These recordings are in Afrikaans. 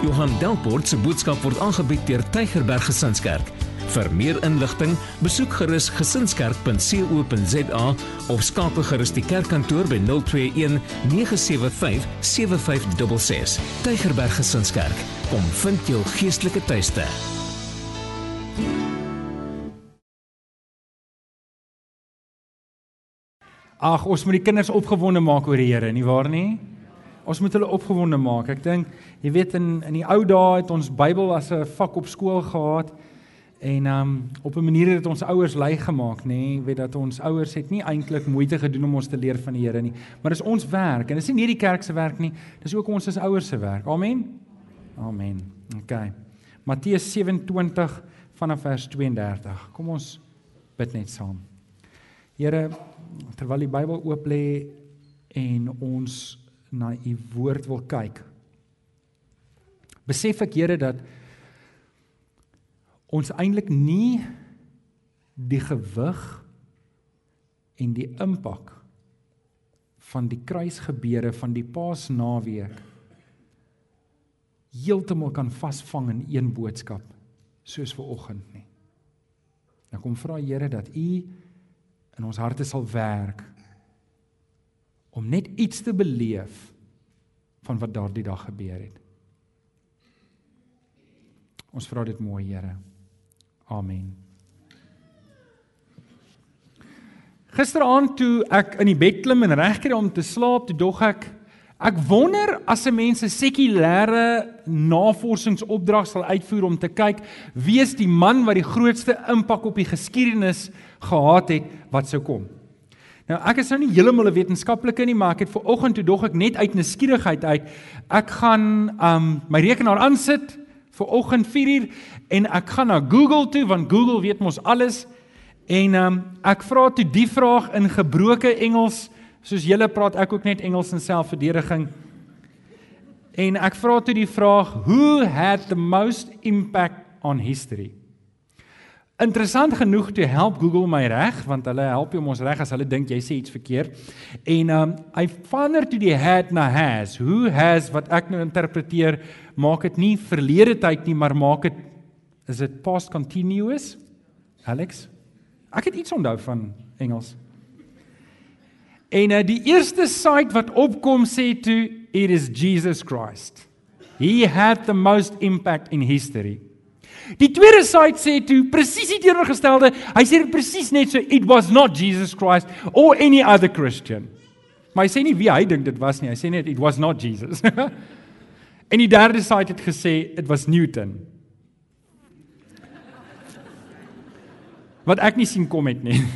Johan Delport se boodskap word aangebied deur Tygerberg Gesinskerk. Vir meer inligting, besoek gerus gesinskerk.co.za of skakel gerus die kerkkantoor by 021 975 7566. Tygerberg Gesinskerk, kom vind jou geestelike tuiste. Ag, ons moet die kinders opgewonde maak oor die Here, nie waar nie? Ons moet hulle opgewonde maak. Ek dink, jy weet in in die ou dae het ons Bybel as 'n vak op skool gehad en um op 'n manier het ons ouers lui gemaak, nê? Jy weet dat ons ouers het nie eintlik moeite gedoen om ons te leer van die Here nie, maar dis ons werk en dis nie net die kerk se werk nie, dis ook ons as ouers se werk. Amen. Amen. OK. Matteus 27 vanaf vers 32. Kom ons bid net saam. Here, terwyl die Bybel oop lê en ons na u woord wil kyk. Besef ek Here dat ons eintlik nie die gewig en die impak van die kruisgebeure van die Paasnaweek heeltemal kan vasvang in een boodskap soos ver oggend nie. Nou kom vra Here dat u in ons harte sal werk om net iets te beleef van wat daardie dag gebeur het. Ons vra dit mooi, Here. Amen. Gisteraand toe ek in die bed klim en regkry om te slaap, toe dog ek ek wonder as 'n mens 'n sekulêre navorsingsopdrag sal uitvoer om te kyk wie is die man wat die grootste impak op die geskiedenis gehad het wat sou kom. Nou ek is nou nie heeltemal 'n wetenskaplike nie, maar ek het ver oggend toe dog ek net uit nuuskierigheid uit. Ek gaan um my rekenaar aansit vir oggend 4uur en ek gaan na Google toe want Google weet mos alles. En um ek vra toe die vraag in gebroke Engels, soos julle praat ek ook net Engels in selfverdediging. En ek vra toe die vraag, who had the most impact on history? Interessant genoeg te help Google my reg want hulle help jou mos reg as hulle dink jy sê iets verkeerd. En um hy verander toe die had na has. Who has wat ek nou interpreteer maak dit nie verlede tyd nie, maar maak dit is dit past continuous? Alex? Ek het iets onthou van Engels. En uh, die eerste site wat opkom sê toe it is Jesus Christ. He had the most impact in history. Die tweede side sê toe presies die teenoorgestelde. Hy sê dit presies net so it was not Jesus Christ or any other Christian. Maar hy sê nie wie hy dink dit was nie. Hy sê net it was not Jesus. en die derde side het gesê it was Newton. Wat ek nie sien kom het nie.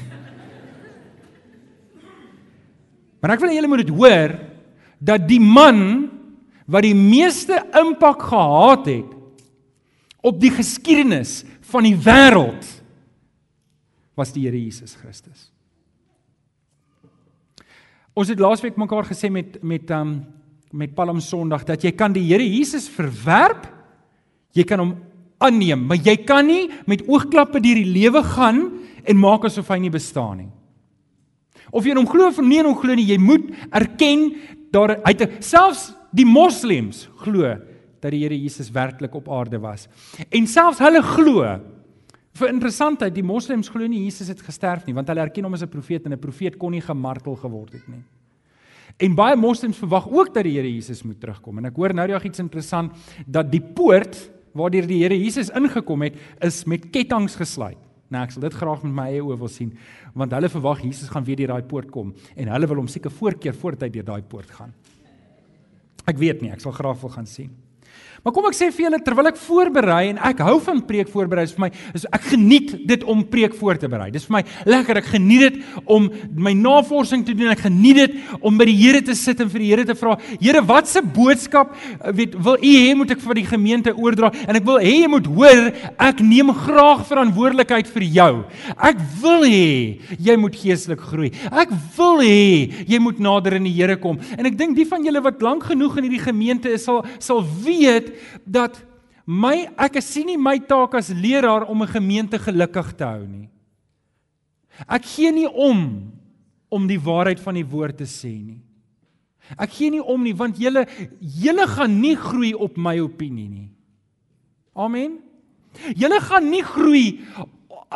Maar ek wil julle moet dit hoor dat die man wat die meeste impak gehad het op die geskiedenis van die wêreld was die Here Jesus Christus. Ons het laasweek mekaar gesê met met um met Palm Sondag dat jy kan die Here Jesus verwerp, jy kan hom aanneem, maar jy kan nie met oogklappe deur die lewe gaan en maak asof hy nie bestaan nie. Of jy hom glo of nie hom glo nie, jy moet erken daar hy selfs die moslems glo dat die Here Jesus werklik op aarde was. En selfs hulle glo vir interessantheid, die moslems glo nie Jesus het gesterf nie, want hulle erken hom as 'n profeet en 'n profeet kon nie gemartel geword het nie. En baie moslems verwag ook dat die Here Jesus moet terugkom. En ek hoor nou reg iets interessant dat die poort waardeur die Here Jesus ingekom het, is met ketTINGS gesluit. Nou ek sal dit graag met my eie oë wil sien, want hulle verwag Jesus gaan weer deur daai poort kom en hulle wil hom seker voorkeer voordat hy deur daai poort gaan. Ek weet nie, ek sal graag wil gaan sien. Maar kom ek sê vir julle terwyl ek voorberei en ek hou van preek voorberei vir my is ek geniet dit om preek voor te berei. Dis vir my lekker. Ek geniet dit om my navorsing te doen. Ek geniet dit om by die Here te sit en vir die Here te vra, Here, watse boodskap eh, weet wil U hê moet ek vir die gemeente oordra? En ek wil hê jy moet hoor, ek neem graag verantwoordelikheid vir jou. Ek wil hê jy moet geestelik groei. Ek wil hê jy moet nader in die Here kom. En ek dink die van julle wat lank genoeg in hierdie gemeente is sal sal weet dat my ek sien nie my taak as leraar om 'n gemeente gelukkig te hou nie. Ek gee nie om om die waarheid van die woord te sê nie. Ek gee nie om nie want julle julle gaan nie groei op my opinie nie. Amen. Julle gaan nie groei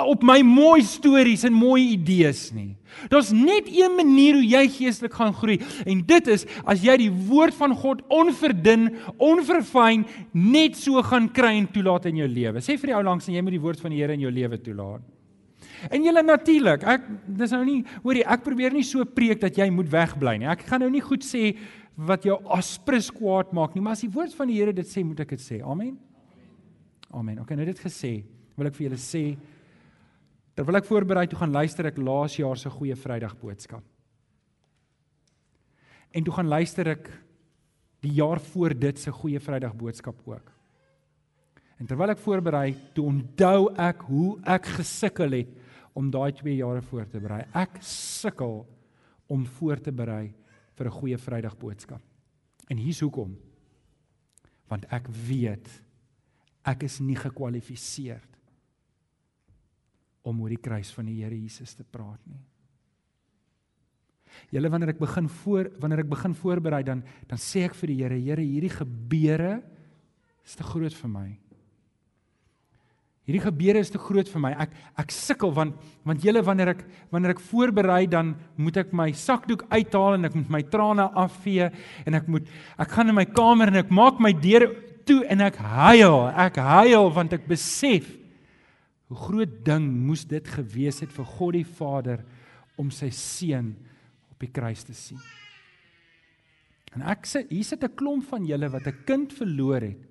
op my mooi stories en mooi idees nie. Daar's net een manier hoe jy geestelik gaan groei en dit is as jy die woord van God onverdun, onverfyn net so gaan kry en toelaat in jou lewe. Sê vir die ou langs en jy moet die woord van die Here in jou lewe toelaat. En julle natuurlik, ek dis nou nie hoorie, ek probeer nie so preek dat jy moet wegbly nie. Ek gaan nou nie goed sê wat jou aspres kwaad maak nie, maar as die woord van die Here dit sê, moet ek dit sê. Amen. Amen. Okay, nou dit gesê, wil ek vir julle sê terwyl ek voorberei toe gaan luister ek laas jaar se goeie Vrydag boodskap. En toe gaan luister ek die jaar voor dit se goeie Vrydag boodskap ook. En terwyl ek voorberei, toe onthou ek hoe ek gesukkel het om daai 2 jare voor te berei. Ek sukkel om voor te berei vir 'n goeie Vrydag boodskap. En hier's hoekom. Want ek weet ek is nie gekwalifiseer om oor die kruis van die Here Jesus te praat nie. Julle wanneer ek begin voor wanneer ek begin voorberei dan dan sê ek vir die Here, Here, hierdie gebeure is te groot vir my. Hierdie gebeure is te groot vir my. Ek ek sukkel want want julle wanneer ek wanneer ek voorberei dan moet ek my sakdoek uithaal en ek moet my trane afvee en ek moet ek gaan in my kamer en ek maak my deur toe en ek huil. Ek huil want ek besef hoe groot ding moes dit gewees het vir God die Vader om sy seun op die kruis te sien. En ek sê hier sit 'n klomp van julle wat 'n kind verloor het.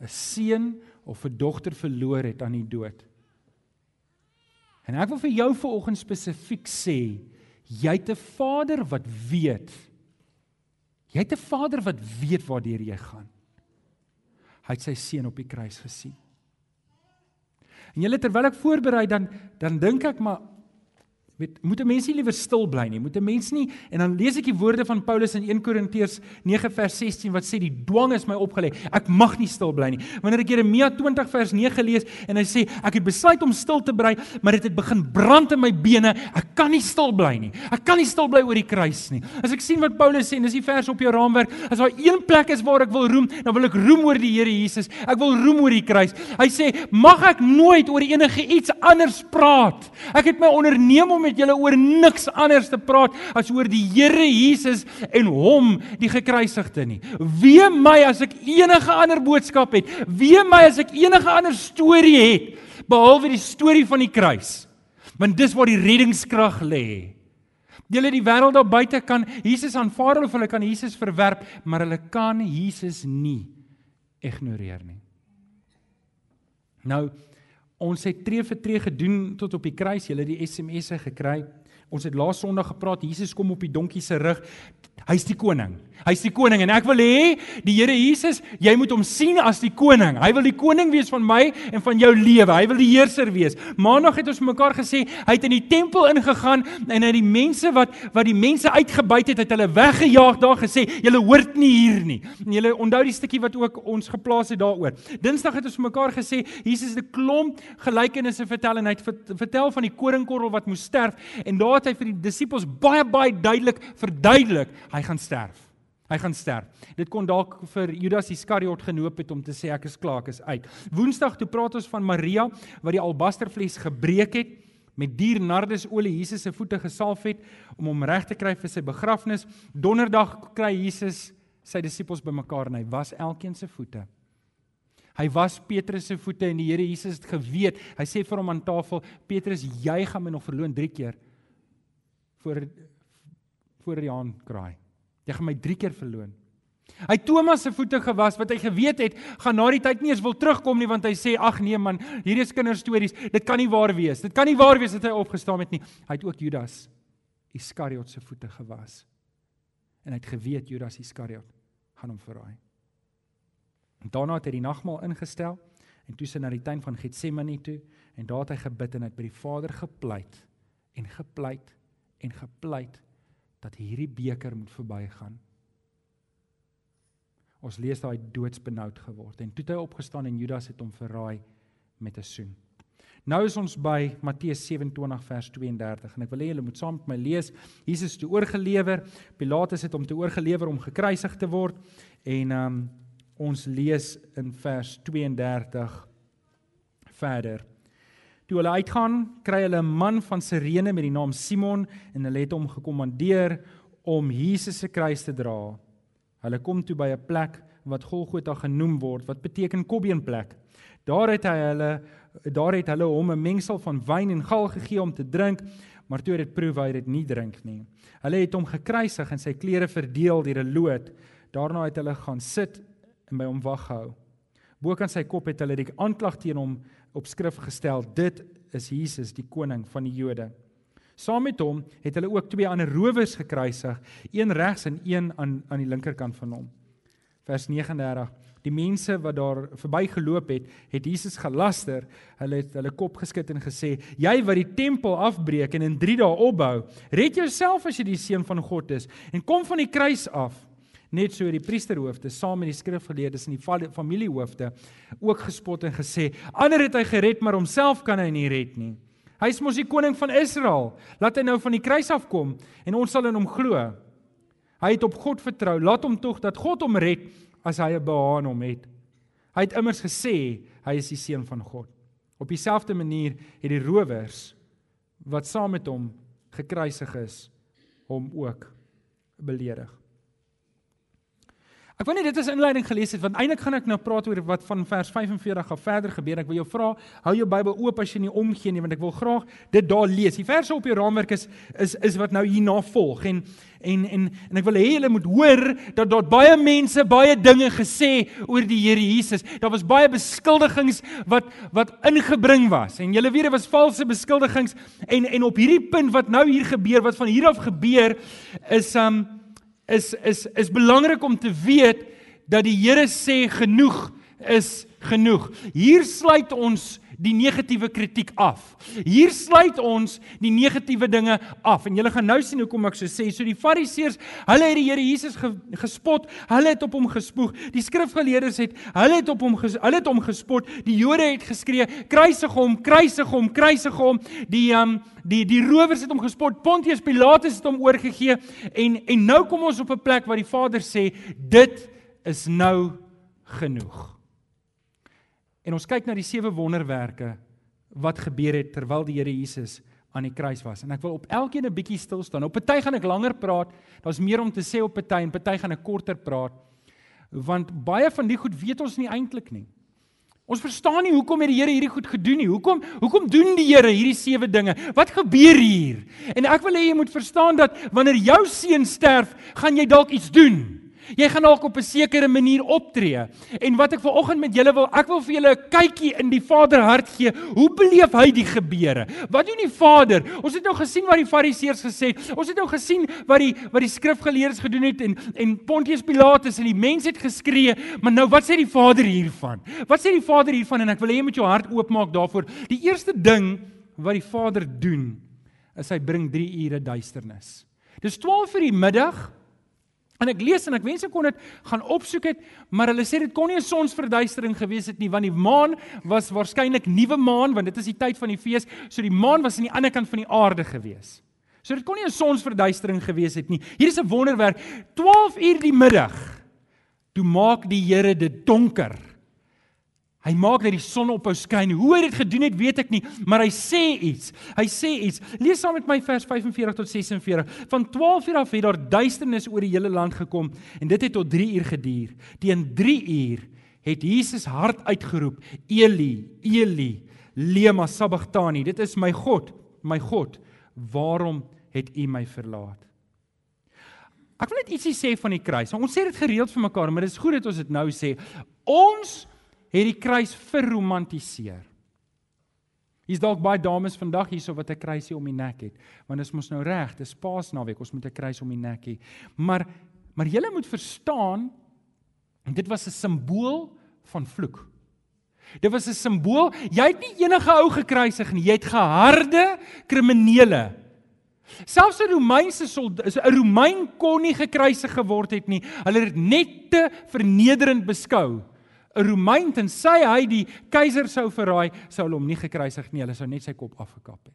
'n Seun of 'n dogter verloor het aan die dood. En ek wil vir jou vanoggend spesifiek sê, jy het 'n Vader wat weet. Jy het 'n Vader wat weet waartoe jy gaan. Hy het sy seun op die kruis gesien. En julle terwyl ek voorberei dan dan dink ek maar Met moet 'n mens nie liewer stil bly nie. Moet 'n mens nie en dan lees ek die woorde van Paulus in 1 Korintiërs 9 vers 16 wat sê die dwang is my opgelê. Ek mag nie stil bly nie. Wanneer ek Jeremia 20 vers 9 lees en hy sê ek het besluit om stil te bly, maar dit het begin brand in my bene. Ek kan nie stil bly nie. Ek kan nie stil bly oor die kruis nie. As ek sien wat Paulus sê en dis die vers op jou raamwerk, as daar een plek is waar ek wil roem, dan wil ek roem oor die Here Jesus. Ek wil roem oor die kruis. Hy sê, "Mag ek nooit oor enige iets anders praat. Ek het my onderneem om met julle oor niks anders te praat as oor die Here Jesus en hom die gekruisigde nie. Wee my as ek enige ander boodskap het, wee my as ek enige ander storie het behalwe die storie van die kruis. Want dis waar die reddingskrag lê. Julle die wêreld daar buite kan Jesus aanvaar of hulle kan Jesus verwerp, maar hulle kan Jesus nie ignoreer nie. Nou Ons het tree vir tree gedoen tot op die kruis. Jy het die SMS'e gekry. Ons het laas Sondag gepraat, Jesus kom op die donkie se rug. Hy's die koning. Hy's die koning en ek wil hê die Here Jesus, jy moet hom sien as die koning. Hy wil die koning wees van my en van jou lewe. Hy wil die heerser wees. Maandag het ons mekaar gesê, hy het in die tempel ingegaan en hy die mense wat wat die mense uitgebuit het, het hulle weggejaag daar gesê, julle hoort nie hier nie. En julle onthou die stukkie wat ook ons geplaas het daaroor. Dinsdag het ons mekaar gesê, Jesus het 'n klomp gelykenisse vertel en hy het vertel van die koringkorrel wat moes sterf en daar het hy vir die disippels baie baie duidelik verduidelik, hy gaan sterf. Hy gaan sterf. Dit kon dalk vir Judas Iskariot genoop het om te sê ek is klaar, ek is uit. Woensdag toe praat ons van Maria wat die albastervlies gebreek het met duur nardesolie Jesus se voete gesalf het om hom reg te kry vir sy begrafnis. Donderdag kry Jesus sy disippels bymekaar en hy was elkeen se voete. Hy was Petrus se voete en die Here Jesus het geweet. Hy sê vir hom aan tafel: "Petrus, jy gaan my nog verloon 3 keer." Voor voor die haan kraai. Jy gaan my 3 keer verloon. Hy Thomas se voete gewas wat hy geweet het gaan na die tyd nie eens wil terugkom nie want hy sê ag nee man, hierdie is kinderstories. Dit kan nie waar wees. Dit kan nie waar wees dat hy opgestaan het nie. Hy het ook Judas Iskariot se voete gewas. En hy het geweet Judas Iskariot gaan hom verraai. En daarna het hy die nagmaal ingestel en toe sy na die tuin van Getsemane toe en daar het hy gebid en het by die Vader gepleit en gepleit en gepleit dat hierdie beker moet verbygaan. Ons lees daai doodsbenoud geword en toe het hy opgestaan en Judas het hom verraai met 'n soen. Nou is ons by Matteus 27 vers 32 en ek wil hê julle moet saam met my lees. Jesus het oorgelewer. Pilatus het hom te oorgelewer om gekruisig te word en um, ons lees in vers 32 verder. Toe hulle uitgaan, kry hulle 'n man van Sirene met die naam Simon en hulle het hom gekommandeer om Jesus se kruis te dra. Hulle kom toe by 'n plek wat Golgotha genoem word, wat beteken kobbeenplek. Daar het hy hulle daar het hulle hom 'n mengsel van wyn en gal gegee om te drink, maar toe het dit proef hy dit nie drink nie. Hulle het hom gekruisig en sy klere verdeel deur 'n loot. Daarna het hulle gaan sit en by hom wag gehou. Bo kan sy kop het hulle die aanklag teen hom op skrif gestel: Dit is Jesus, die koning van die Jode. Saam met hom het hulle ook twee ander rowers gekruisig, een regs en een aan aan die linkerkant van hom. Vers 39. Die mense wat daar verbygeloop het, het Jesus gelaster. Hulle het hulle kop geskit en gesê: "Jy wat die tempel afbreek en in 3 dae opbou, red jouself as jy die seun van God is en kom van die kruis af." Net so die priesterhoofde saam met die skrifgeleerdes en die familiehoofde ook gespot en gesê: "Ander het hy gered, maar homself kan hy nie red nie. Hy is mos die koning van Israel. Laat hy nou van die kruis afkom en ons sal in hom glo." Hy het op God vertrou. Laat hom tog dat God hom red as hy 'n behaan hom het. Hy het immers gesê hy is die seun van God. Op dieselfde manier het die rowers wat saam met hom gekruisig is, hom ook beledig. Ek wil net dit as inleiding gelees het want eintlik gaan ek nou praat oor wat van vers 45 af verder gebeur. Ek wil jou vra, hou jou Bybel oop as jy nie omgee nie want ek wil graag dit daar lees. Die verse op jou raamwerk is is is wat nou hierna volg en en en en ek wil hê julle moet hoor dat daar baie mense baie dinge gesê oor die Here Jesus. Daar was baie beskuldigings wat wat ingebring was en julle weet dit was valse beskuldigings en en op hierdie punt wat nou hier gebeur, wat van hier af gebeur is um is is is belangrik om te weet dat die Here sê genoeg is genoeg. Hier sluit ons die negatiewe kritiek af. Hier sluit ons die negatiewe dinge af. En julle gaan nou sien hoekom ek so sê. So die Fariseërs, hulle het die Here Jesus ge, gespot. Hulle het op hom gespoeg. Die skrifgeleerdes het, hulle het op hom hulle het hom gespot. Die Jode het geskree: "Kruisig hom, kruisig hom, kruisig hom." Die um die die rowers het hom gespot. Pontius Pilatus het hom oorgegee en en nou kom ons op 'n plek waar die Vader sê: "Dit is nou genoeg." En ons kyk na die sewe wonderwerke wat gebeur het terwyl die Here Jesus aan die kruis was. En ek wil op elkeen 'n bietjie stil staan. Op 'n party gaan ek langer praat. Daar's meer om te sê op 'n party en party gaan ek korter praat. Want baie van die goed weet ons nie eintlik nie. Ons verstaan nie hoekom het die Here hierdie goed gedoen nie. Hoekom hoekom doen die Here hierdie sewe dinge? Wat gebeur hier? En ek wil hê jy moet verstaan dat wanneer jou seun sterf, gaan jy dalk iets doen. Jy gaan dalk op 'n sekere manier optree. En wat ek vanoggend met julle wil, ek wil vir julle 'n kykie in die Vader hart gee. Hoe beleef hy die gebeure? Wat doen die Vader? Ons het nou gesien wat die Fariseërs gesê het. Ons het nou gesien wat die wat die skrifgeleerdes gedoen het en en Pontius Pilatus en die mense het geskree, maar nou wat sê die Vader hiervan? Wat sê die Vader hiervan? En ek wil hê jy moet jou hart oopmaak daarvoor. Die eerste ding wat die Vader doen, is hy bring 3 ure duisternis. Dis 12 vir die middag. En ek lees en ek wens ek kon dit gaan opsoek het, maar hulle sê dit kon nie 'n sonsverduistering gewees het nie want die maan was waarskynlik nuwe maan want dit is die tyd van die fees, so die maan was aan die ander kant van die aarde gewees. So dit kon nie 'n sonsverduistering gewees het nie. Hier is 'n wonderwerk. 12 uur die middag. Toe maak die Here dit donker. Hy maak dat die son ophou skyn. Hoe hy dit gedoen het, weet ek nie, maar hy sê iets. Hy sê iets. Lees saam met my vers 45 tot 46. Van 12 uur af het daar duisternis oor die hele land gekom en dit het tot 3 uur geduur. Teen 3 uur het Jesus hard uitgeroep: "Eli, Eli, lema sabachthani." Dit is my God, my God, waarom het U my verlaat? Ek wil net ietsie sê van die kruis. Ons sê dit gereeld vir mekaar, maar dit is goed dat ons dit nou sê. Ons het die kruis verromantiseer. Hier's dalk baie dames vandag hierso wat 'n kruisie om die nek het, want dit is mos nou reg, dis Paasnaweek, ons moet 'n kruis om die nek hê. Maar maar jy moet verstaan dit was 'n simbool van vloek. Dit was 'n simbool. Jy het nie enige ou gekruisig nie, jy het geharde kriminele. Selfs 'n Romeinse soldaat, 'n Romein kon nie gekruisig geword het nie. Hulle het dit net te vernederend beskou 'n Romein tensy hy die keiser sou verraai, sou hom nie gekruisig nie, hulle sou net sy kop afgekap het.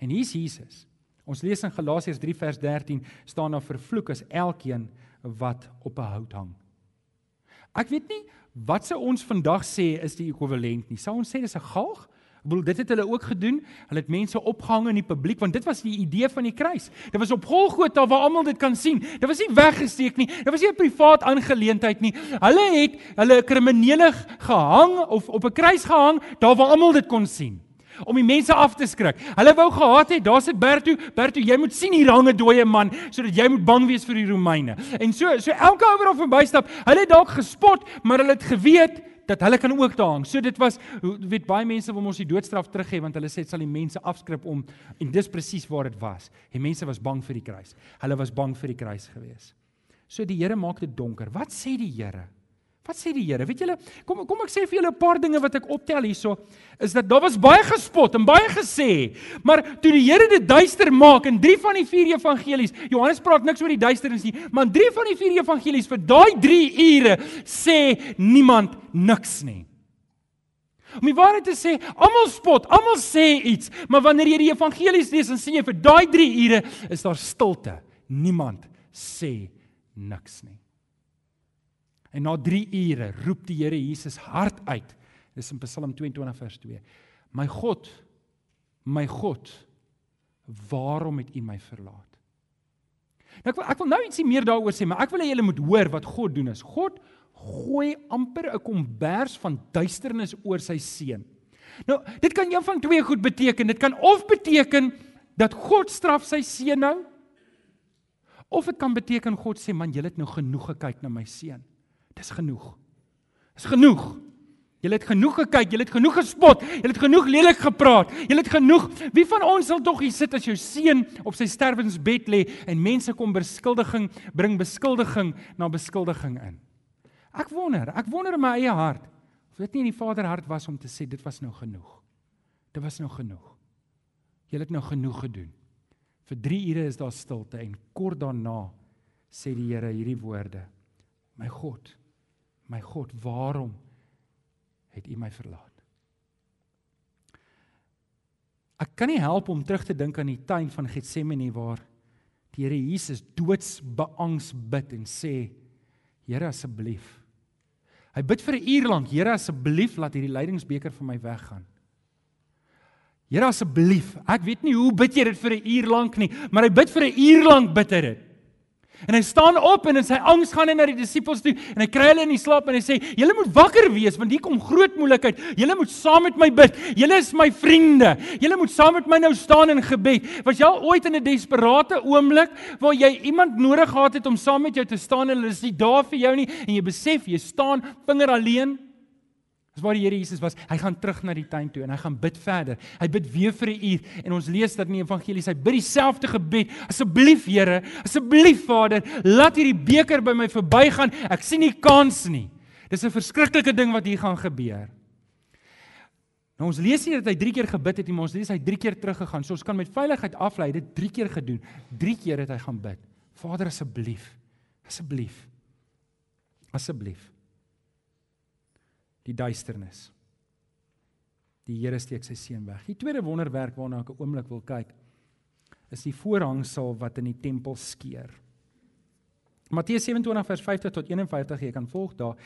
En hier's Jesus. Ons lees in Galasiërs 3 vers 13 staan daar vervloek is elkeen wat op 'n hout hang. Ek weet nie wat sou ons vandag sê is die ekwivalent nie. Sou ons sê dis 'n galg? Bedoel dit het hulle ook gedoen. Hulle het mense opgehang in die publiek want dit was die idee van die kruis. Dit was op Golgotha waar almal dit kan sien. Dit was nie weggesteek nie. Dit was nie 'n privaat aangeleentheid nie. Hulle het hulle kriminele gehang of op 'n kruis gehang daar waar almal dit kon sien om die mense af te skrik. Hulle wou gehad het, daar sit Bertu, Bertu, jy moet sien hier hang 'n dooie man sodat jy moet bang wees vir die Romeine. En so so elke ou wat verbystap, hulle het dalk gespot, maar hulle het geweet dat hulle kan ook daar hang. So dit was weet baie mense wil ons die doodstraf teruggee want hulle sê dit sal die mense afskrik om en dis presies waar dit was. Die mense was bang vir die kruis. Hulle was bang vir die kruis gewees. So die Here maak dit donker. Wat sê die Here? Wat sê die Here? Weet julle, kom kom ek sê vir julle 'n paar dinge wat ek optel hierso, is dat daar was baie gespot en baie gesê, maar toe die Here dit duister maak in 3 van die 4 evangelies, Johannes praat niks oor die duisternis nie, maar in 3 van die 4 evangelies vir daai 3 ure sê niemand niks nie. Om die waarheid te sê, almal spot, almal sê iets, maar wanneer jy die evangelies lees, dan sien jy vir daai 3 ure is daar stilte. Niemand sê niks nie. En na 3 ure roep die Here Jesus hard uit. Dis in Psalm 22 vers 2. My God, my God, waarom het U my verlaat? Nou ek wil ek wil nou ietsie meer daaroor sê, maar ek wil hê julle moet hoor wat God doen is. God gooi amper 'n kombers van duisternis oor sy seun. Nou, dit kan een van twee goed beteken. Dit kan of beteken dat God straf sy seun nou, of dit kan beteken God sê man, julle het nou genoeg gekyk na my seun. Dis genoeg. Dis genoeg. Jy het genoeg gekyk, jy het genoeg gespot, jy het genoeg lelik gepraat. Jy het genoeg. Wie van ons sal tog hier sit as jou seun op sy sterwensbed lê en mense kom beskuldiging bring beskuldiging na beskuldiging in? Ek wonder, ek wonder in my eie hart of dit nie in die Vader hart was om te sê dit was nou genoeg. Dit was nou genoeg. Jy het nou genoeg gedoen. Vir 3 ure is daar stilte en kort daarna sê die Here hierdie woorde: My God, My God, waarom het U my verlaat? Ek kan nie help om terug te dink aan die tuin van Getsemane waar die Here Jesus doodsbeangs bid en sê: Here asseblief. Hy bid vir 'n uur lank: Here asseblief laat hierdie lydingsbeker van my weggaan. Here asseblief, ek weet nie hoe bid jy dit vir 'n uur lank nie, maar hy bid vir 'n uur lank bid hy dit. En hy staan op en in sy angs gaan hy na die disippels toe en hy kry hulle in die slaap en hy sê: "Julle moet wakker wees want hier kom groot moeilikheid. Julle moet saam met my bid. Julle is my vriende. Julle moet saam met my nou staan in gebed." Was jy al ooit in 'n desperate oomblik waar jy iemand nodig gehad het om saam met jou te staan en hulle is nie daar vir jou nie en jy besef jy staan vinger alleen? Dis waar die Here Jesus was. Hy gaan terug na die tuin toe en hy gaan bid verder. Hy bid weer vir 'n uur en ons lees dat in die evangelies hy bid dieselfde gebed. Asseblief Here, asseblief Vader, laat hierdie beker by my verbygaan. Ek sien nie kans nie. Dis 'n verskriklike ding wat hier gaan gebeur. Nou ons lees hier dat hy 3 keer gebid het, maar ons lees hy 3 keer teruggegaan. So ons kan met veiligheid aflei dit 3 keer gedoen. 3 keer het hy gaan bid. Vader asseblief. Asseblief. Asseblief die duisternis. Die Here steek sy seun weg. Die tweede wonderwerk waarna ek 'n oomblik wil kyk, is die voorhangsel wat in die tempel skeur. Matteus 27 vers 50 tot 51, jy kan volg daar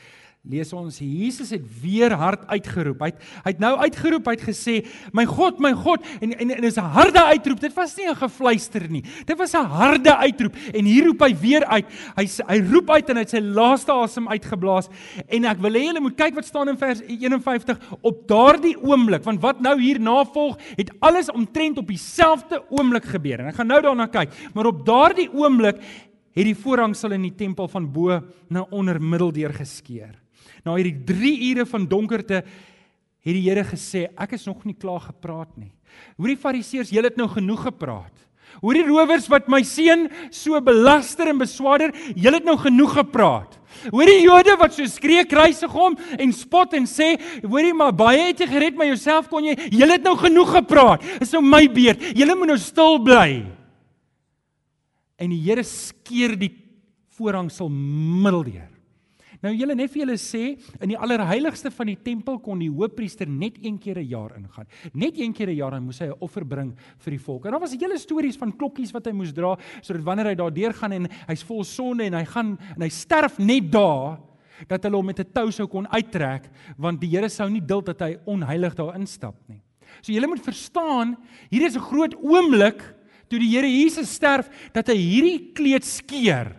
lees ons Jesus het weer hard uitgeroep. Hy het, hy het nou uitgeroep, hy het gesê, "My God, my God." En en, en dis 'n harde uitroep. Dit was nie 'n gefluister nie. Dit was 'n harde uitroep. En hier roep hy weer uit. Hy hy roep uit en hy het sy laaste asem uitgeblaas. En ek wil hê julle moet kyk wat staan in vers 51 op daardie oomblik, want wat nou hier navolg, het alles omtrent op dieselfde oomblik gebeur. En ek gaan nou daarna kyk, maar op daardie oomblik het die voorhangsel in die tempel van bo na onder middeldeur geskeur na hierdie 3 ure van donkerte het die Here gesê, ek is nog nie klaar gepraat nie. Hoor die fariseërs, julle het nou genoeg gepraat. Hoor die rowers wat my seun so belaster en beswaarder, julle het nou genoeg gepraat. Hoor die Jode wat so skree kruisig hom en spot en sê, hoorie maar baie het jy gered maar jouself kon jy, julle het nou genoeg gepraat. Dis nou my beurt. Julle moet nou stil bly. En die Here skeer die voorhangsel middeldeur. Nou julle net vir julle sê, in die allerheiligste van die tempel kon die hoofpriester net een keer 'n jaar ingaan. Net een keer 'n jaar dan moes hy 'n offer bring vir die volk. En daar was hele stories van klokkies wat hy moes dra sodat wanneer hy daardeur gaan en hy's vol sonde en hy gaan en hy sterf net daar dat hulle hom met 'n tou sou kon uittrek want die Here sou nie duld dat hy onheilig daar instap nie. So julle moet verstaan, hier is 'n groot oomblik toe die Here Jesus sterf dat hy hierdie kleed skeur.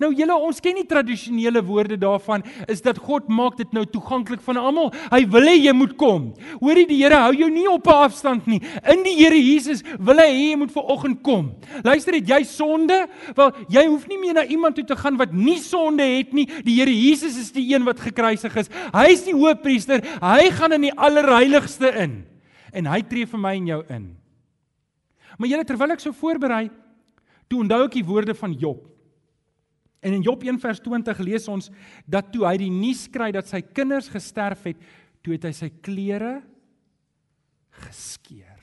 Nou julle ons ken nie tradisionele woorde daarvan is dat God maak dit nou toeganklik van almal. Hy wil hê jy moet kom. Hoorie die Here hou jou nie op 'n afstand nie. In die Here Jesus wil hy hê jy moet ver oggend kom. Luister het jy sonde? Wel jy hoef nie meer na iemand toe te gaan wat nie sonde het nie. Die Here Jesus is die een wat gekruisig is. Hy is die hoofpriester. Hy gaan in die allerheiligste in en hy tree vir my en jou in. Maar julle terwyl ek so voorberei, toe onthou ek die woorde van Job. En in Job 1 vers 20 lees ons dat toe hy die nuus kry dat sy kinders gesterf het, toe het hy sy klere geskeur.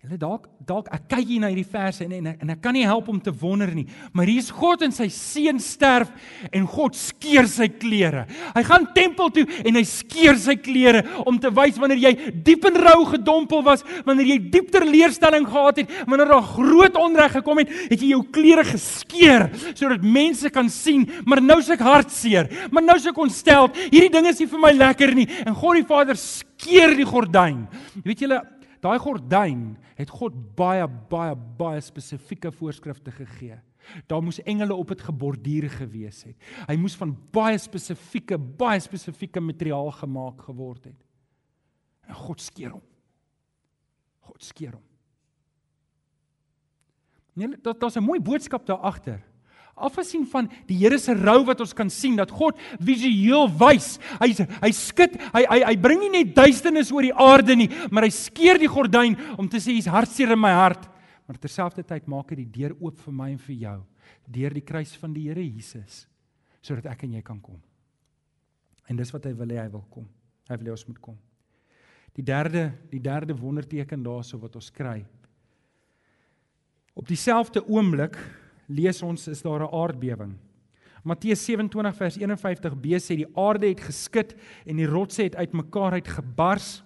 Julle dalk dalk ek kyk hier na hierdie verse en en ek, en ek kan nie help om te wonder nie, maar hier is God en sy seun sterf en God skeur sy klere. Hy gaan tempel toe en hy skeur sy klere om te wys wanneer jy diep in rou gedompel was, wanneer jy diep teleurstelling gehad het, wanneer daar groot onreg gekom het, het jy jou klere geskeur sodat mense kan sien, maar nou se ek hartseer, maar nou se ek ontstel. Hierdie ding is nie vir my lekker nie en God die Vader skeur die gordyn. Weet julle Daai gordyn het God baie baie baie spesifieke voorskrifte gegee. Daar moes engele op dit geborduur gewees het. Hy moes van baie spesifieke baie spesifieke materiaal gemaak geword het. En God skeer hom. God skeer hom. Nee, dit daar's 'n mooi boodskap daar agter afgesien van die Here se rou wat ons kan sien dat God visueel wys. Hy hy skud, hy hy hy bring nie net duisternis oor die aarde nie, maar hy skeer die gordyn om te sê hier's hartseer in my hart. Maar terselfdertyd maak hy die deur oop vir my en vir jou deur die kruis van die Here Jesus sodat ek en jy kan kom. En dis wat hy wil hê hy wil kom. Hy wil hê ons moet kom. Die derde die derde wonderteken daarso wat ons kry. Op dieselfde oomblik lees ons is daar 'n aardbewing. Matteus 27 vers 51b sê die aarde het geskit en die rotse het uitmekaar uitgebars.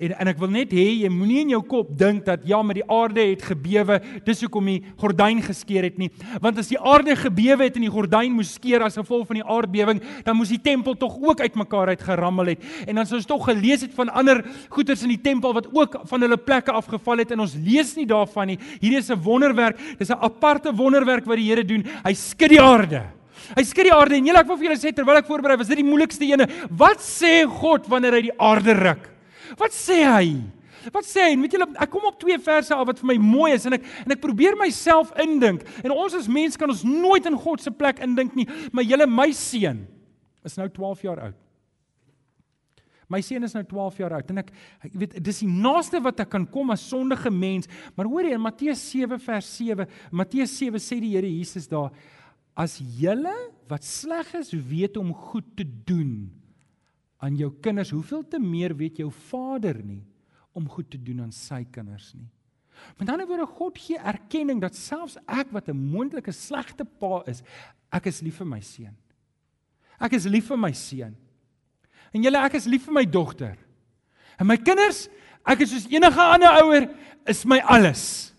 En en ek wil net hê jy moenie in jou kop dink dat ja, met die aarde het gebewe, dis hoekom die gordyn geskeur het nie. Want as die aarde gebewe het en die gordyn moes skeur as gevolg van die aardbewing, dan moes die tempel tog ook uitmekaar uitgerammel het. En dan sou ons tog gelees het van ander goederes in die tempel wat ook van hulle plekke afgeval het en ons lees nie daarvan nie. Hierdie is 'n wonderwerk. Dis 'n aparte wonderwerk wat die Here doen. Hy skud die aarde. Hy skud die aarde en julle ek wil vir julle sê terwyl ek voorberei was dit die moeilikste ene. Wat sê God wanneer hy die aarde ruk? Wat sê hy? Wat sê hy? Weet julle, ek kom op twee verse af wat vir my mooi is en ek en ek probeer myself indink. En ons as mens kan ons nooit in God se plek indink nie, maar julle my seun is nou 12 jaar oud. My seun is nou 12 jaar oud en ek ek weet dis die naaste wat ek kan kom as sondige mens. Maar hoor jy in Matteus 7 vers 7, Matteus 7 sê die Here Jesus daar as julle wat sleg is weet om goed te doen aan jou kinders, hoeveel te meer weet jou Vader nie om goed te doen aan sy kinders nie. Met ander woorde, God gee erkenning dat selfs ek wat 'n moontlike slegte pa is, ek is lief vir my seun. Ek is lief vir my seun. En julle, ek is lief vir my dogter. En my kinders, ek is soos enige ander ouer, is my alles.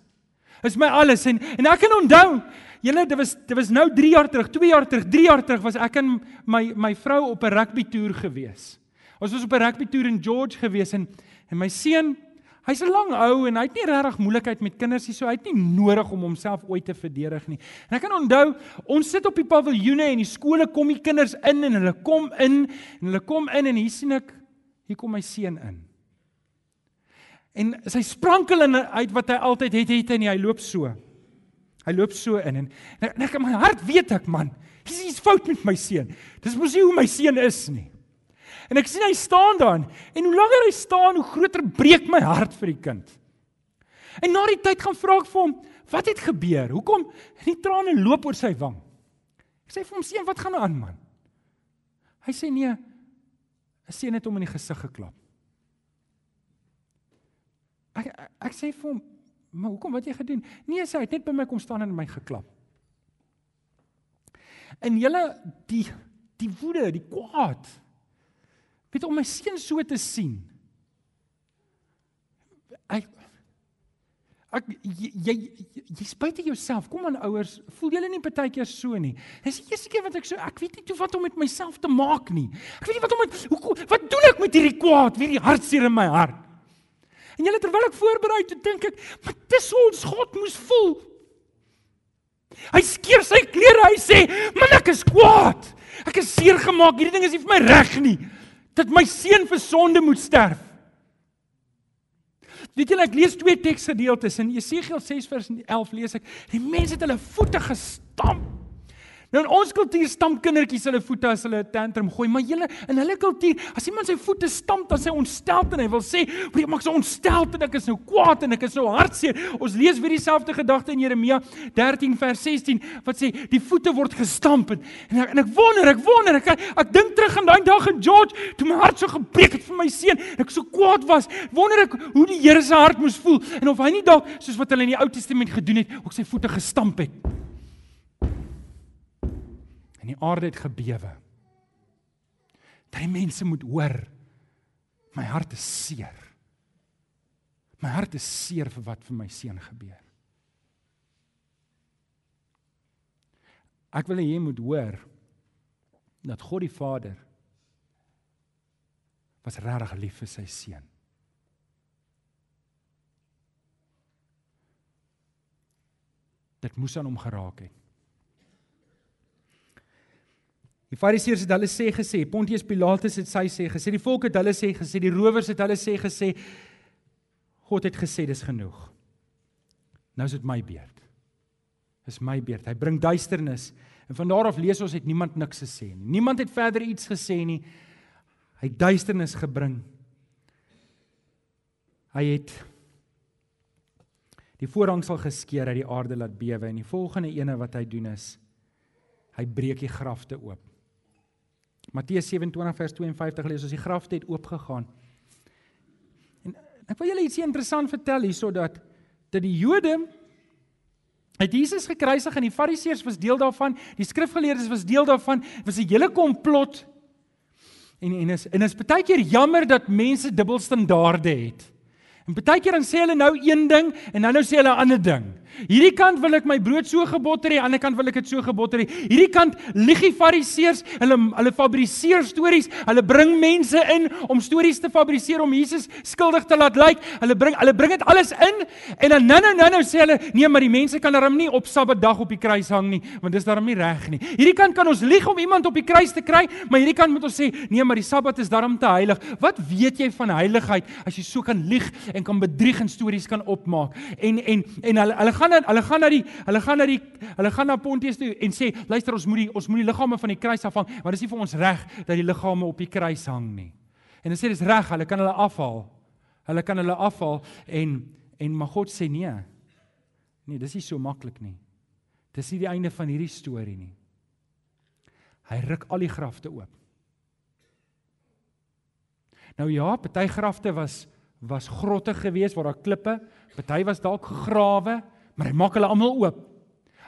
Is my alles en en ek kan onthou Julle dit was dit was nou 3 jaar terug, 2 jaar terug, 3 jaar terug was ek en my my vrou op 'n rugby toer gewees. Ons was op 'n rugby toer in George gewees en en my seun, hy's 'n lang ou en hy het nie regtig moeilikheid met kinders nie, so hy het nie nodig om homself ooit te verdedig nie. En ek kan onthou, ons sit op die paviljoene en die skole kom die kinders in en hulle kom in en hulle kom in en hier sien ek hier kom my seun in. En sy sprankel in uit wat hy altyd het het en hy loop so. Hy loop so in en, en ek in my hart weet ek man, dis iets fout met my seun. Dis mos nie hoe my seun is nie. En ek sien hy staan daar en hoe langer hy staan, hoe groter breek my hart vir die kind. En na die tyd gaan vra ek vir hom, wat het gebeur? Hoekom die trane loop oor sy wang? Ek sê vir hom, seun, wat gaan aan man? Hy sê nee, 'n seun het hom in die gesig geklap. Ek ek, ek sê vir hom, Maar hoekom wat jy gedoen? Nee, sy het net by my kom staan en my geklap. in julle die die woede, die kwaad. Weet om my seun so te sien. Ek ek jy jy, jy spyt jouself. Kom aan ouers, voel julle nie partykeer so nie. Dis die eerste keer wat ek so ek weet nie toe wat om met myself te maak nie. Ek weet nie wat om met hoe wat doen ek met hierdie kwaad, hierdie hartseer in my hart. En julle terwyl ek voorberei toe dink ek, maar dis hoe ons God moes voel. Hy skeer sy klere, hy sê, "Man, ek is kwaad. Ek is seer gemaak. Hierdie ding is nie vir my reg nie. Dat my seun vir sonde moet sterf." Weet julle ek lees twee teksgedeeltes in Jesegiel 6 vers 11 lees ek die mense het hulle voete gestamp Nou in ons kultuur stamp kindertjies hulle voete as hulle 'n tantrum gooi, maar julle in hulle kultuur, as iemand sy voete stamp, dan sy ontsteld en hy wil sê, "Broer, maak so ontsteld en ek is nou kwaad en ek is nou hartseer." Ons lees weer dieselfde gedagte in Jeremia 13 vers 16 wat sê, "Die voete word gestamp." En ek, en ek wonder, ek wonder, ek ek dink terug aan daai dag in George toe my hart so gebreek het vir my seun, ek so kwaad was. Wonder ek hoe die Here se hart moes voel en of hy nie dalk soos wat hulle in die Ou Testament gedoen het, ook sy voete gestamp het en die aarde het gebewe. Dat die mense moet hoor my hart is seer. My hart is seer vir wat vir my seun gebeur. Ek wil hê jy moet hoor dat God die Vader was regtig lief vir sy seun. Dit moes aan hom geraak het. Die Fariseërs het hulle sê gesê, Pontius Pilatus het sy sê gesê, die volk het hulle sê gesê, die rowers het hulle sê gesê, God het gesê dis genoeg. Nou is dit my beurt. Dis my beurt. Hy bring duisternis en van daar af lees ons het niemand niks gesê nie. Niemand het verder iets gesê nie. Hy het duisternis gebring. Hy het die voorhangsel geskeur uit die aarde laat bewe en die volgende ene wat hy doen is hy breek die grafte oop. Matteus 27 vers 52 lees ons die grafte het oopgegaan. En ek wil julle ietsie interessant vertel hierso dat dat die Jode het Jesus gekruisig en die Fariseërs was deel daarvan, die skrifgeleerdes was deel daarvan, was 'n hele komplot. En en is en is baie keer jammer dat mense dubbelstandaarde het. En baie keer dan sê hulle nou een ding en dan nou sê hulle 'n ander ding. Hierdie kant wil ek my brood so gebotter hê, aan die ander kant wil ek dit so gebotter hê. Hierdie kant lieg die fariseërs, hulle hulle fabriseer stories. Hulle bring mense in om stories te fabriseer om Jesus skuldig te laat lyk. Hulle bring hulle bring dit alles in en dan nou nou nou nou sê hulle nee, maar die mense kan darm nie op Sabbatdag op die kruis hang nie, want dis darm nie reg nie. Hierdie kant kan ons lieg om iemand op die kruis te kry, maar hierdie kant moet ons sê nee, maar die Sabbat is darm te heilig. Wat weet jy van heiligheid as jy so kan lieg en kan bedrieg en stories kan opmaak? En en en hulle hulle gaan na hulle gaan na die hulle gaan na die hulle gaan na Pontius toe en sê luister ons moet die ons moet die liggame van die kruis afhang want dit is nie vir ons reg dat die liggame op die kruis hang nie. En hulle sê dis reg, hulle kan hulle afhaal. Hulle kan hulle afhaal en en maar God sê nee. Nee, dis nie so maklik nie. Dis nie die einde van hierdie storie nie. Hy ruk al die grafte oop. Nou ja, party grafte was was grotte geweest waar daar klippe, party was dalk gegrawe, maar hy maak hulle almal oop.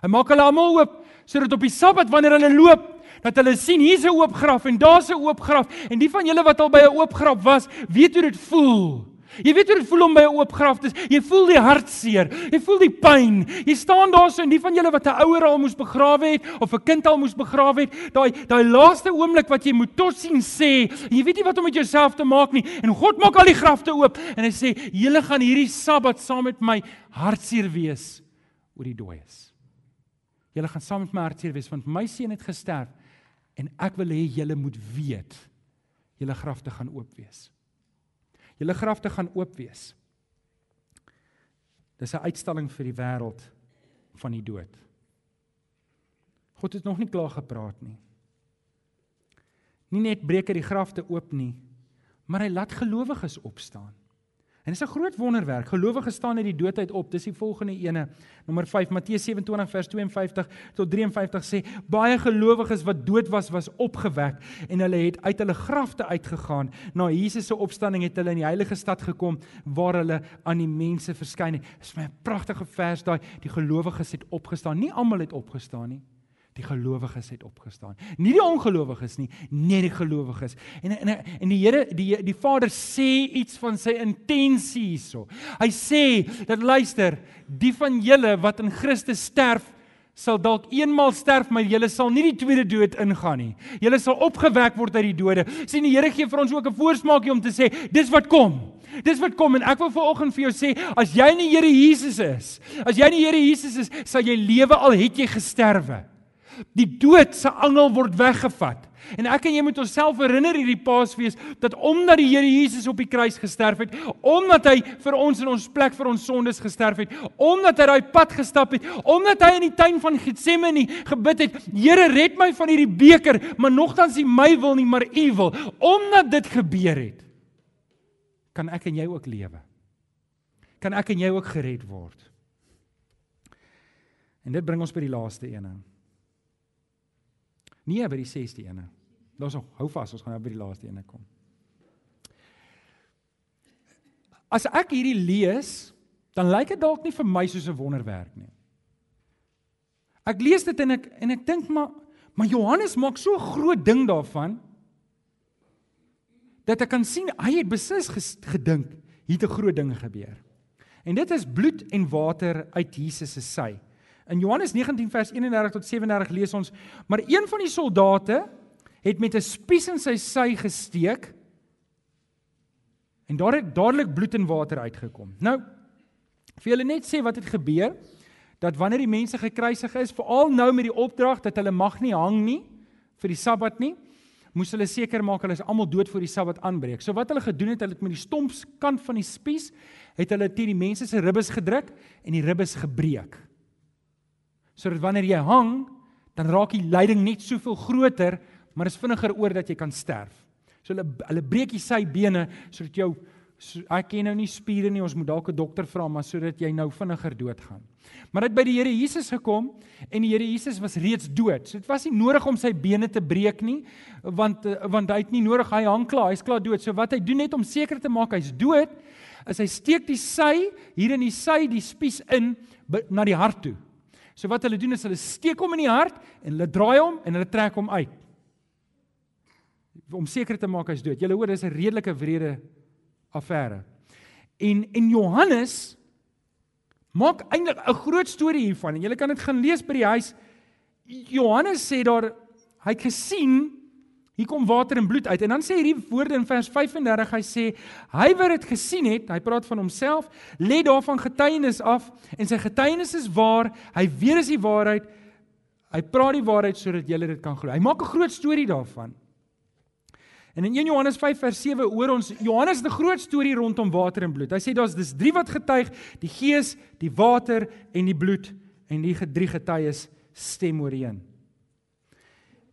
Hy maak hulle almal oop sodat op die Sabbat wanneer hulle loop, dat hulle sien hier's 'n oop graf en daar's 'n oop graf en die van julle wat al by 'n oop graf was, weet hoe dit voel. Jy weet hoe dit voel om by 'n oop graf te wees. Jy voel die hartseer. Jy voel die pyn. Jy staan daar so en die van julle wat 'n ouer al moes begrawe het of 'n kind al moes begrawe het, daai daai laaste oomblik wat jy moet tot sien sê, jy weet nie wat om met jouself te maak nie. En God maak al die grafte oop en hy sê, "Julle gaan hierdie Sabbat saam met my hartseer wees oor die dooies." Julle gaan saam met my hartseer wees want my seun het gesterf en ek wil hê julle moet weet julle grafte gaan oop wees. Julle grafte gaan oop wees. Dis 'n uitstalling vir die wêreld van die dood. God het nog nie klaar gepraat nie. Nie net breek hy die grafte oop nie, maar hy laat gelowiges opstaan. En dit is 'n groot wonderwerk. Gelowiges staan uit die dood uit op. Dis die volgende ene. Nommer 5 Matteus 27 vers 52 tot 53 sê baie gelowiges wat dood was was opgewek en hulle het uit hulle grafte uitgegaan. Na Jesus se opstanding het hulle in die heilige stad gekom waar hulle aan die mense verskyn het. Dis my pragtige vers daai. Die gelowiges het opgestaan. Nie almal het opgestaan nie. Die gelowiges het opgestaan. Nie die ongelowiges nie, net die gelowiges. En en en die Here die die Vader sê iets van sy intensie hierso. Hy sê dat luister, die van julle wat in Christus sterf, sal dalk eenmal sterf, maar julle sal nie die tweede dood ingaan nie. Julle sal opgewek word uit die dode. Sien die Here gee vir ons ook 'n voorsmaakie om te sê, dis wat kom. Dis wat kom en ek wil vanoggend vir jou sê, as jy in die Here Jesus is, as jy in die Here Jesus is, sal jy lewe al het jy gesterwe. Die dood se angel word weggevat. En ek en jy moet onsself herinner hierdie Paasfees dat omdat die Here Jesus op die kruis gesterf het, omdat hy vir ons in ons plek vir ons sondes gesterf het, omdat hy daai pad gestap het, omdat hy in die tuin van Getsemane gebid het, Here red my van hierdie beker, maar nogtans nie my wil nie, maar U wil. Omdat dit gebeur het, kan ek en jy ook lewe. Kan ek en jy ook gered word. En dit bring ons by die laaste een. Nee, by die 6de ene. Nog, hou vas, ons gaan nou by die laaste ene kom. As ek hierdie lees, dan lyk dit dalk nie vir my soos 'n wonderwerk nie. Ek lees dit en ek en ek dink maar maar Johannes maak so groot ding daarvan dat ek kan sien hy het beslis gedink hier 'n groot ding gebeur. En dit is bloed en water uit Jesus se sy. In Johannes 19 vers 31 tot 37 lees ons: "Maar een van die soldate het met 'n spies in sy sy gesteek en daar het dadelik bloed en water uitgekom." Nou, vir julle net sê wat het gebeur dat wanneer die mense gekruisig is, veral nou met die opdrag dat hulle mag nie hang nie vir die Sabbat nie, moes hulle seker maak hulle is almal dood voor die Sabbat aanbreek. So wat hulle gedoen het, hulle het met die stompskant van die spies het hulle teen die mense se ribbes gedruk en die ribbes gebreek sodat wanneer jy hang, dan raak die lyding net soveel groter, maar is vinniger oor dat jy kan sterf. So hulle hulle breek die sy bene sodat jou so, ek ken nou nie spiere nie, ons moet dalk 'n dokter vra maar sodat jy nou vinniger doodgaan. Maar dit by die Here Jesus gekom en die Here Jesus was reeds dood. So dit was nie nodig om sy bene te breek nie, want want hy het nie nodig hy hang klaar, hy's klaar dood. So wat hy doen net om seker te maak hy's dood, is hy steek die sy hier in die sy die spies in na die hart toe. So wat hulle doen is hulle steek hom in die hart en hulle draai hom en hulle trek hom uit. Om seker te maak hy's dood. Julle hoor dis 'n redelike wrede affære. En en Johannes maak eintlik 'n groot storie hiervan en julle kan dit gaan lees by die huis. Johannes sê daar hy het gesien Hier kom water en bloed uit. En dan sê hierdie woorde in vers 35, hy sê hy wat dit gesien het, hy praat van homself, lê daarvan getuienis af en sy getuienis is waar. Hy weet dis die waarheid. Hy praat die waarheid sodat julle dit kan glo. Hy maak 'n groot storie daarvan. En in 1 Johannes 5 vers 7 hoor ons Johannes het 'n groot storie rondom water en bloed. Hy sê daar's dis drie wat getuig, die Gees, die water en die bloed en die drie getuies stem ooreen.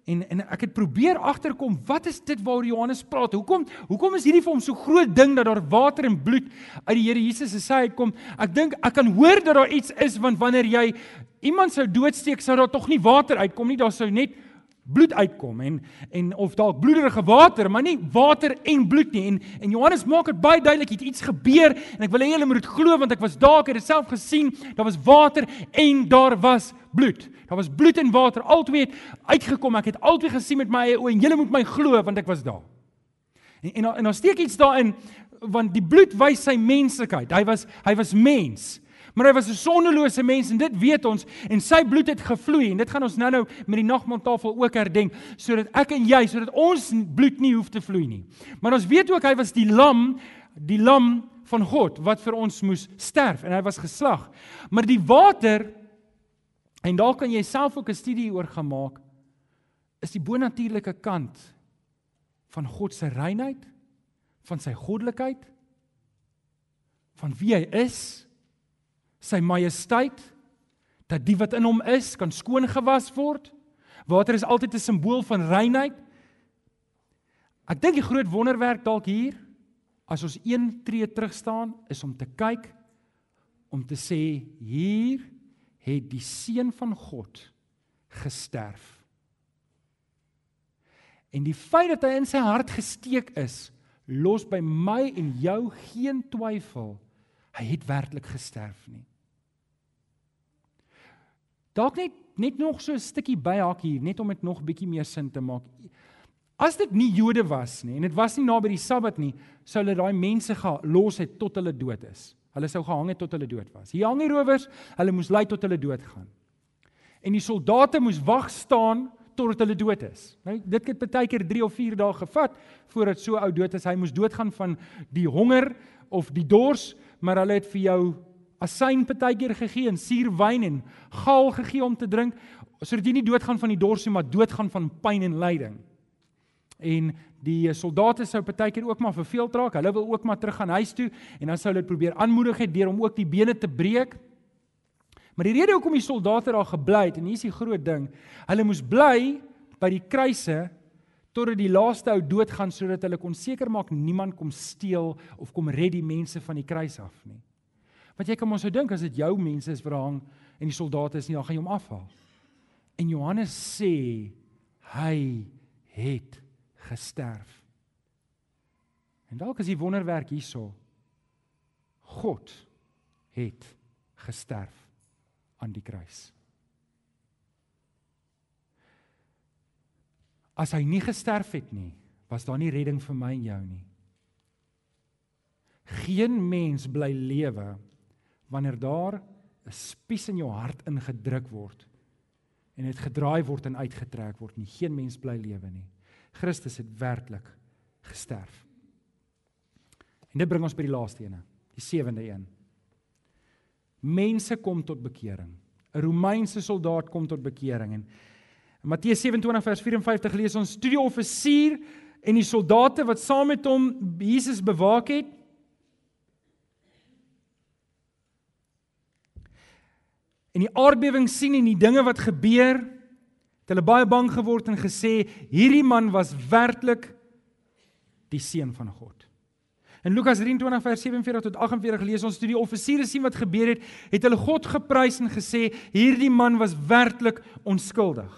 En en ek het probeer agterkom wat is dit waaroor Johannes praat? Hoekom hoekom is hierdie vir hom so groot ding dat daar water en bloed uit die Here Jesus se sy uitkom? Ek dink ek kan hoor dat daar iets is want wanneer jy iemand sou doodsteek sou daar tog nie water uitkom nie, daar sou net bloed uitkom en en of dalk bloederige water, maar nie water en bloed nie. En en Johannes maak dit baie duidelik het iets gebeur en ek wil hê julle moet dit glo want ek was daar, ek het dit self gesien. Daar was water en daar was bloed. Daar was bloed en water, albei het uitgekom. Ek het albei gesien met my eie oë en julle moet my glo want ek was daar. En en en daar steek iets daarin want die bloed wys sy menslikheid. Hy was hy was mens. Maar hy was 'n sondelose mens en dit weet ons en sy bloed het gevloei en dit gaan ons nou-nou met die nagmaaltafel ook herdenk sodat ek en jy sodat ons bloed nie hoef te vloei nie. Maar ons weet ook hy was die lam, die lam van God wat vir ons moes sterf en hy was geslag. Maar die water en daar kan jy self ook 'n studie oor gemaak is die bonatuurlike kant van God se reinheid, van sy goddelikheid, van wie hy is sy majesteit dat die wat in hom is kan skoon gewas word. Water is altyd 'n simbool van reinheid. Ek dink die groot wonderwerk dalk hier as ons een tree terug staan is om te kyk om te sê hier het die seun van God gesterf. En die feit dat hy in sy hart gesteek is, los by my en jou geen twyfel hy het werklik gesterf nie. Dalk net net nog so 'n stukkie byhak hier, net om dit nog bietjie meer sin te maak. As dit nie Jode was nie en dit was nie naby die Sabbat nie, sou hulle daai mense gelos het tot hulle dood is. Hulle sou gehang het tot hulle dood was. Hier hang die rowers, hulle moes ly tot hulle dood gaan. En die soldate moes wag staan totdat hulle dood is. Nou dit het baie keer 3 of 4 dae gevat voordat so ou dood is. Hy moes doodgaan van die honger of die dors, maar hulle het vir jou asyn partykeer gegee en suurwyn en gaal gegee om te drink sodat jy nie doodgaan van die dors nie maar doodgaan van pyn en lyding. En die soldate sou partykeer ook maar verveeld raak. Hulle wil ook maar terug gaan huis toe en dan sou hulle probeer aanmoedig het deur om ook die bene te breek. Maar die rede hoekom die soldate daar gebly het en hier is die groot ding, hulle moes bly by die kruise totdat die laaste ou doodgaan sodat hulle kon seker maak niemand kom steel of kom red die mense van die kruis af nie. Want jy kan mos sou dink as dit jou mense is wat hang en die soldate is nie, dan gaan jy hom afhaal. En Johannes sê hy het gesterf. En dalk is die wonderwerk hierso. God het gesterf aan die kruis. As hy nie gesterf het nie, was daar nie redding vir my en jou nie. Geen mens bly lewe wanneer daar 'n spies in jou hart ingedruk word en dit gedraai word en uitgetrek word nie geen mens bly lewe nie. Christus het werklik gesterf. En dit bring ons by die laaste ene die sewende een. Mense kom tot bekering. 'n Romeinse soldaat kom tot bekering en in Matteus 27 vers 54 lees ons toe die offisier en die soldate wat saam met hom Jesus bewaak het en die aardbewing sien en die dinge wat gebeur, het hulle baie bang geword en gesê hierdie man was werklik die seun van God. In Lukas 23 vers 47 tot 48 lees ons toe die offisiere sien wat gebeur het, het hulle God geprys en gesê hierdie man was werklik onskuldig.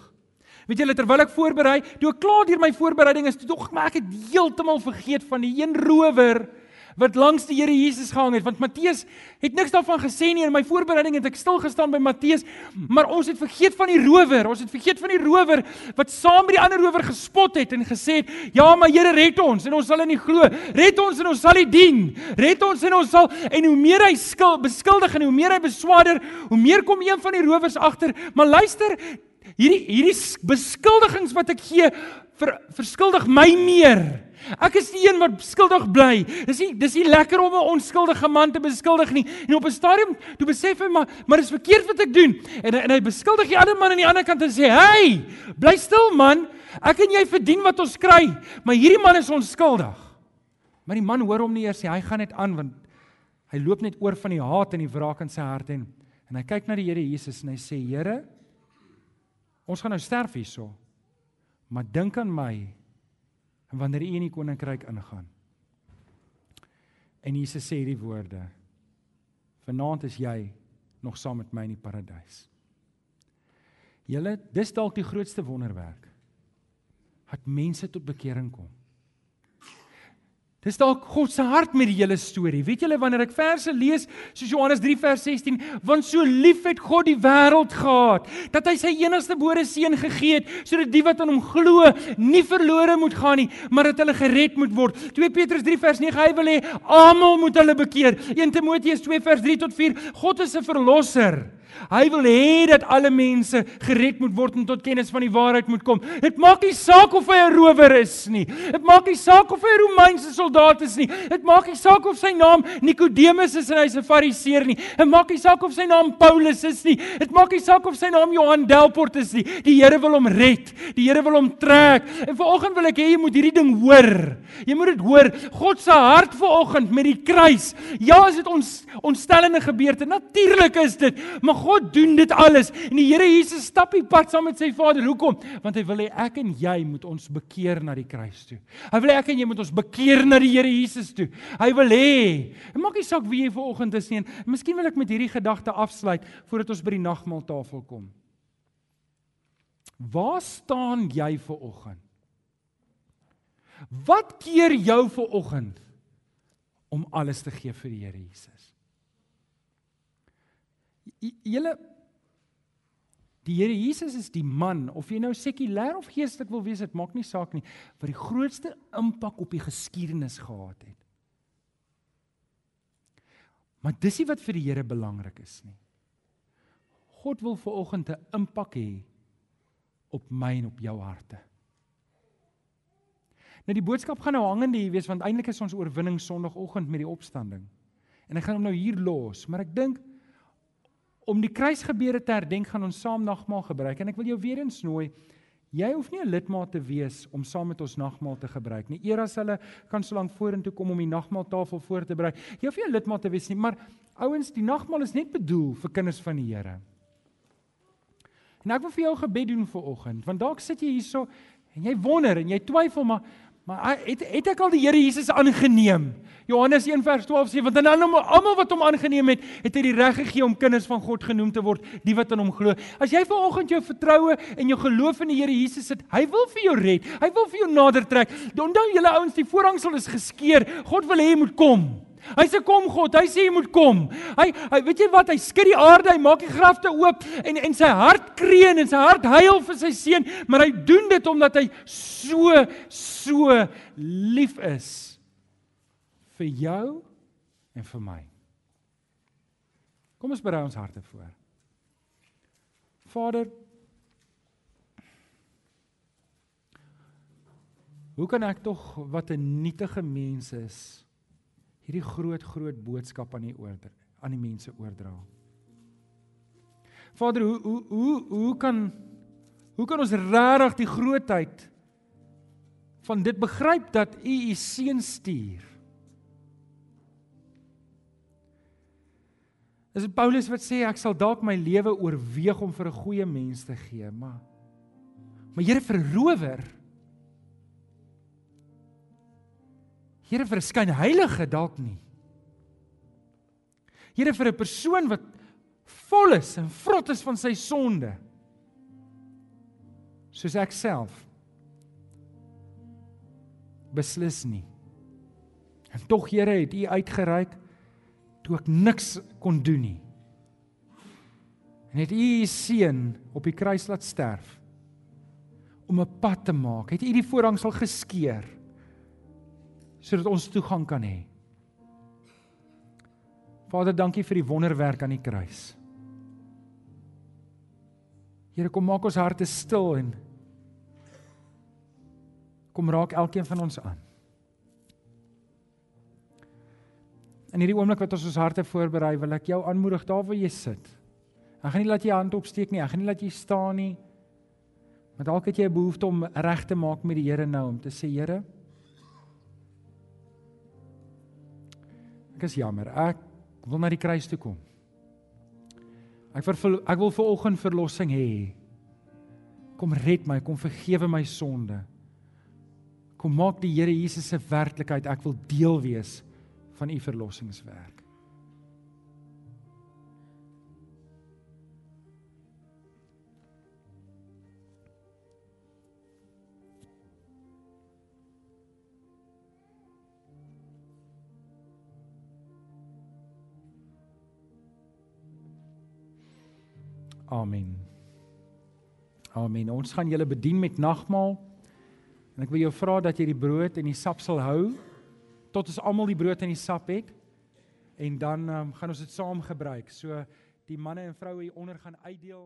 Weet julle terwyl ek voorberei, toe ek klaar deur my voorbereiding is, toe tog maar ek het heeltemal vergeet van die een rower wat langs die Here Jesus gehang het. Want Matteus het niks daarvan gesê nie. In my voorbereiding het ek stil gestaan by Matteus. Maar ons het vergeet van die rower. Ons het vergeet van die rower wat saam met die ander rower gespot het en gesê het ja maar Here red ons en ons sal in U glo. Red ons en ons sal U dien. Red ons en ons sal en hoe meer hy skil beskuldig en hoe meer hy beswaarder hoe meer kom een van die rowers agter maar luister hierdie hierdie beskuldigings wat ek gee ver, verskuldig my meer Ek is die een wat skuldig bly. Dis nie dis nie lekker om 'n onskuldige man te beskuldig nie. En op 'n stadium toe besef hy maar maar dis verkeerd wat ek doen. En en hy beskuldig die ander man aan die ander kant en sê: "Hey, bly stil man. Ek en jy verdien wat ons kry, maar hierdie man is onskuldig." Maar die man hoor hom nie eers nie. Hy gaan net aan want hy loop net oor van die haat en die wraak in sy hart en en hy kyk na die Here Jesus en hy sê: "Here, ons gaan nou sterf hierso. Maar dink aan my wanneer u in die koninkryk ingaan. En Jesus sê hierdie woorde: Vanaand is jy nog saam met my in die paradys. Julle, dis dalk die grootste wonderwerk. Dat mense tot bekering kom. Dis dalk God se hart met die hele storie. Weet julle wanneer ek verse lees soos Johannes 3 vers 16, want so lief het God die wêreld gehad dat hy sy enigste gebore seun gegee het sodat die wat aan hom glo nie verlore moet gaan nie, maar dat hulle gered moet word. 2 Petrus 3 vers 9 hy wil hê almal moet hulle bekeer. 1 Timoteus 2 vers 3 tot 4 God is 'n verlosser. Hy wil hê dat alle mense gered moet word en tot kennis van die waarheid moet kom. Dit maak nie saak of hy 'n rower is nie. Dit maak nie saak of hy 'n Romeinse soldaat is nie. Dit maak nie saak of sy naam Nikodemus is en hy's 'n Fariseer nie. Dit maak nie saak of sy naam Paulus is nie. Dit maak nie saak of sy naam Johan Delport is nie. Die Here wil hom red. Die Here wil hom trek. En vanoggend wil ek hê jy moet hierdie ding hoor. Jy moet dit hoor. God se hart vanoggend met die kruis. Ja, is dit ons ontstellende gebeurte. Natuurlik is dit. Maar God doen dit alles en die Here Jesus stap die pad saam met sy Vader. Hoekom? Want hy wil hê ek en jy moet ons bekeer na die kruis toe. Hy wil hê ek en jy moet ons bekeer na die Here Jesus toe. Hy wil hê. En maak nie saak wie jy vanoggend is nie. Miskien wil ek met hierdie gedagte afsluit voordat ons by die nagmaaltafel kom. Waar staan jy vanoggend? Wat keer jou vanoggend om alles te gee vir die Here Jesus? Julle Die Here Jesus is die man of jy nou sekulêr of geestelik wil wees, dit maak nie saak nie, wat die grootste impak op die geskiedenis gehad het. Maar dis nie wat vir die Here belangrik is nie. God wil ver oggend 'n impak hê op my en op jou harte. Nou die boodskap gaan nou hangende hier wees want eintlik is ons oorwinning Sondagoggend met die opstanding. En ek gaan hom nou hier los, maar ek dink om die kruisgebeure te herdenk gaan ons saam nagmaal gebruik. En ek wil jou weer eens nooi jy hoef nie 'n lidmaat te wees om saam met ons nagmaal te gebruik nie. Eers hulle kan so lank vorentoe kom om die nagmaaltafel voor te berei jy hoef nie 'n lidmaat te wees nie maar ouens die nagmaal is net bedoel vir kinders van die Here. En ek wil vir jou gebed doen vir oggend want dalk sit jy hierso en jy wonder en jy twyfel maar Maar het het ek al die Here Jesus aangeneem? Johannes 1:12 sê want dan almal wat hom aangeneem het, het hy die reg gegee om kinders van God genoem te word, die wat aan hom glo. As jy vanoggend jou vertroue en jou geloof in die Here Jesus het, hy wil vir jou red. Hy wil vir jou nader trek. Onthou julle ouens, die voorhangsel is geskeur. God wil hê jy moet kom. Hy sê kom God, hy sê jy moet kom. Hy hy weet jy wat, hy skud die aarde, hy maak die grafte oop en en sy hart kreun en sy hart huil vir sy seun, maar hy doen dit omdat hy so so lief is vir jou en vir my. Kom ons berei ons harte voor. Vader Hoe kan ek tog wat 'n nietige mens is hierdie groot groot boodskap aan die oordra aan die mense oordra. Vader, hoe hoe hoe hoe kan hoe kan ons regtig die grootheid van dit begryp dat U U seun stuur? Dis Paulus wat sê ek sal dalk my lewe oorweeg om vir 'n goeie mens te gee, maar maar Here vir Here vir 'n skynheilige dalk nie. Here vir 'n persoon wat vol is en vrot is van sy sonde. Soos ek self. Beslis nie. En tog Here het U uitgereik toe ek niks kon doen nie. En het U seun op die kruis laat sterf om 'n pad te maak. Het U die voorhangsel geskeur sodat ons toegang kan hê. Vader, dankie vir die wonderwerk aan die kruis. Here, kom maak ons harte stil en kom raak elkeen van ons aan. In hierdie oomblik wat ons ons harte voorberei, wil ek jou aanmoedig daar waar jy sit. Ek gaan nie laat jy hand opsteek nie, ek gaan nie laat jy staan nie. Maar dalk het jy 'n behoefte om reg te maak met die Here nou om te sê, Here, Ek is jammer. Ek wil na die kruis toe kom. Ek vir ek wil vir oggend verlossing hê. Kom red my, kom vergewe my sonde. Kom maak die Here Jesus se werklikheid. Ek wil deel wees van u verlossingswerk. Amen. Amen. Ons gaan julle bedien met nagmaal. En ek wil jou vra dat jy die brood en die sap sal hou tot ons almal die brood en die sap het. En dan um, gaan ons dit saam gebruik. So die manne en vroue hier onder gaan uitdeel.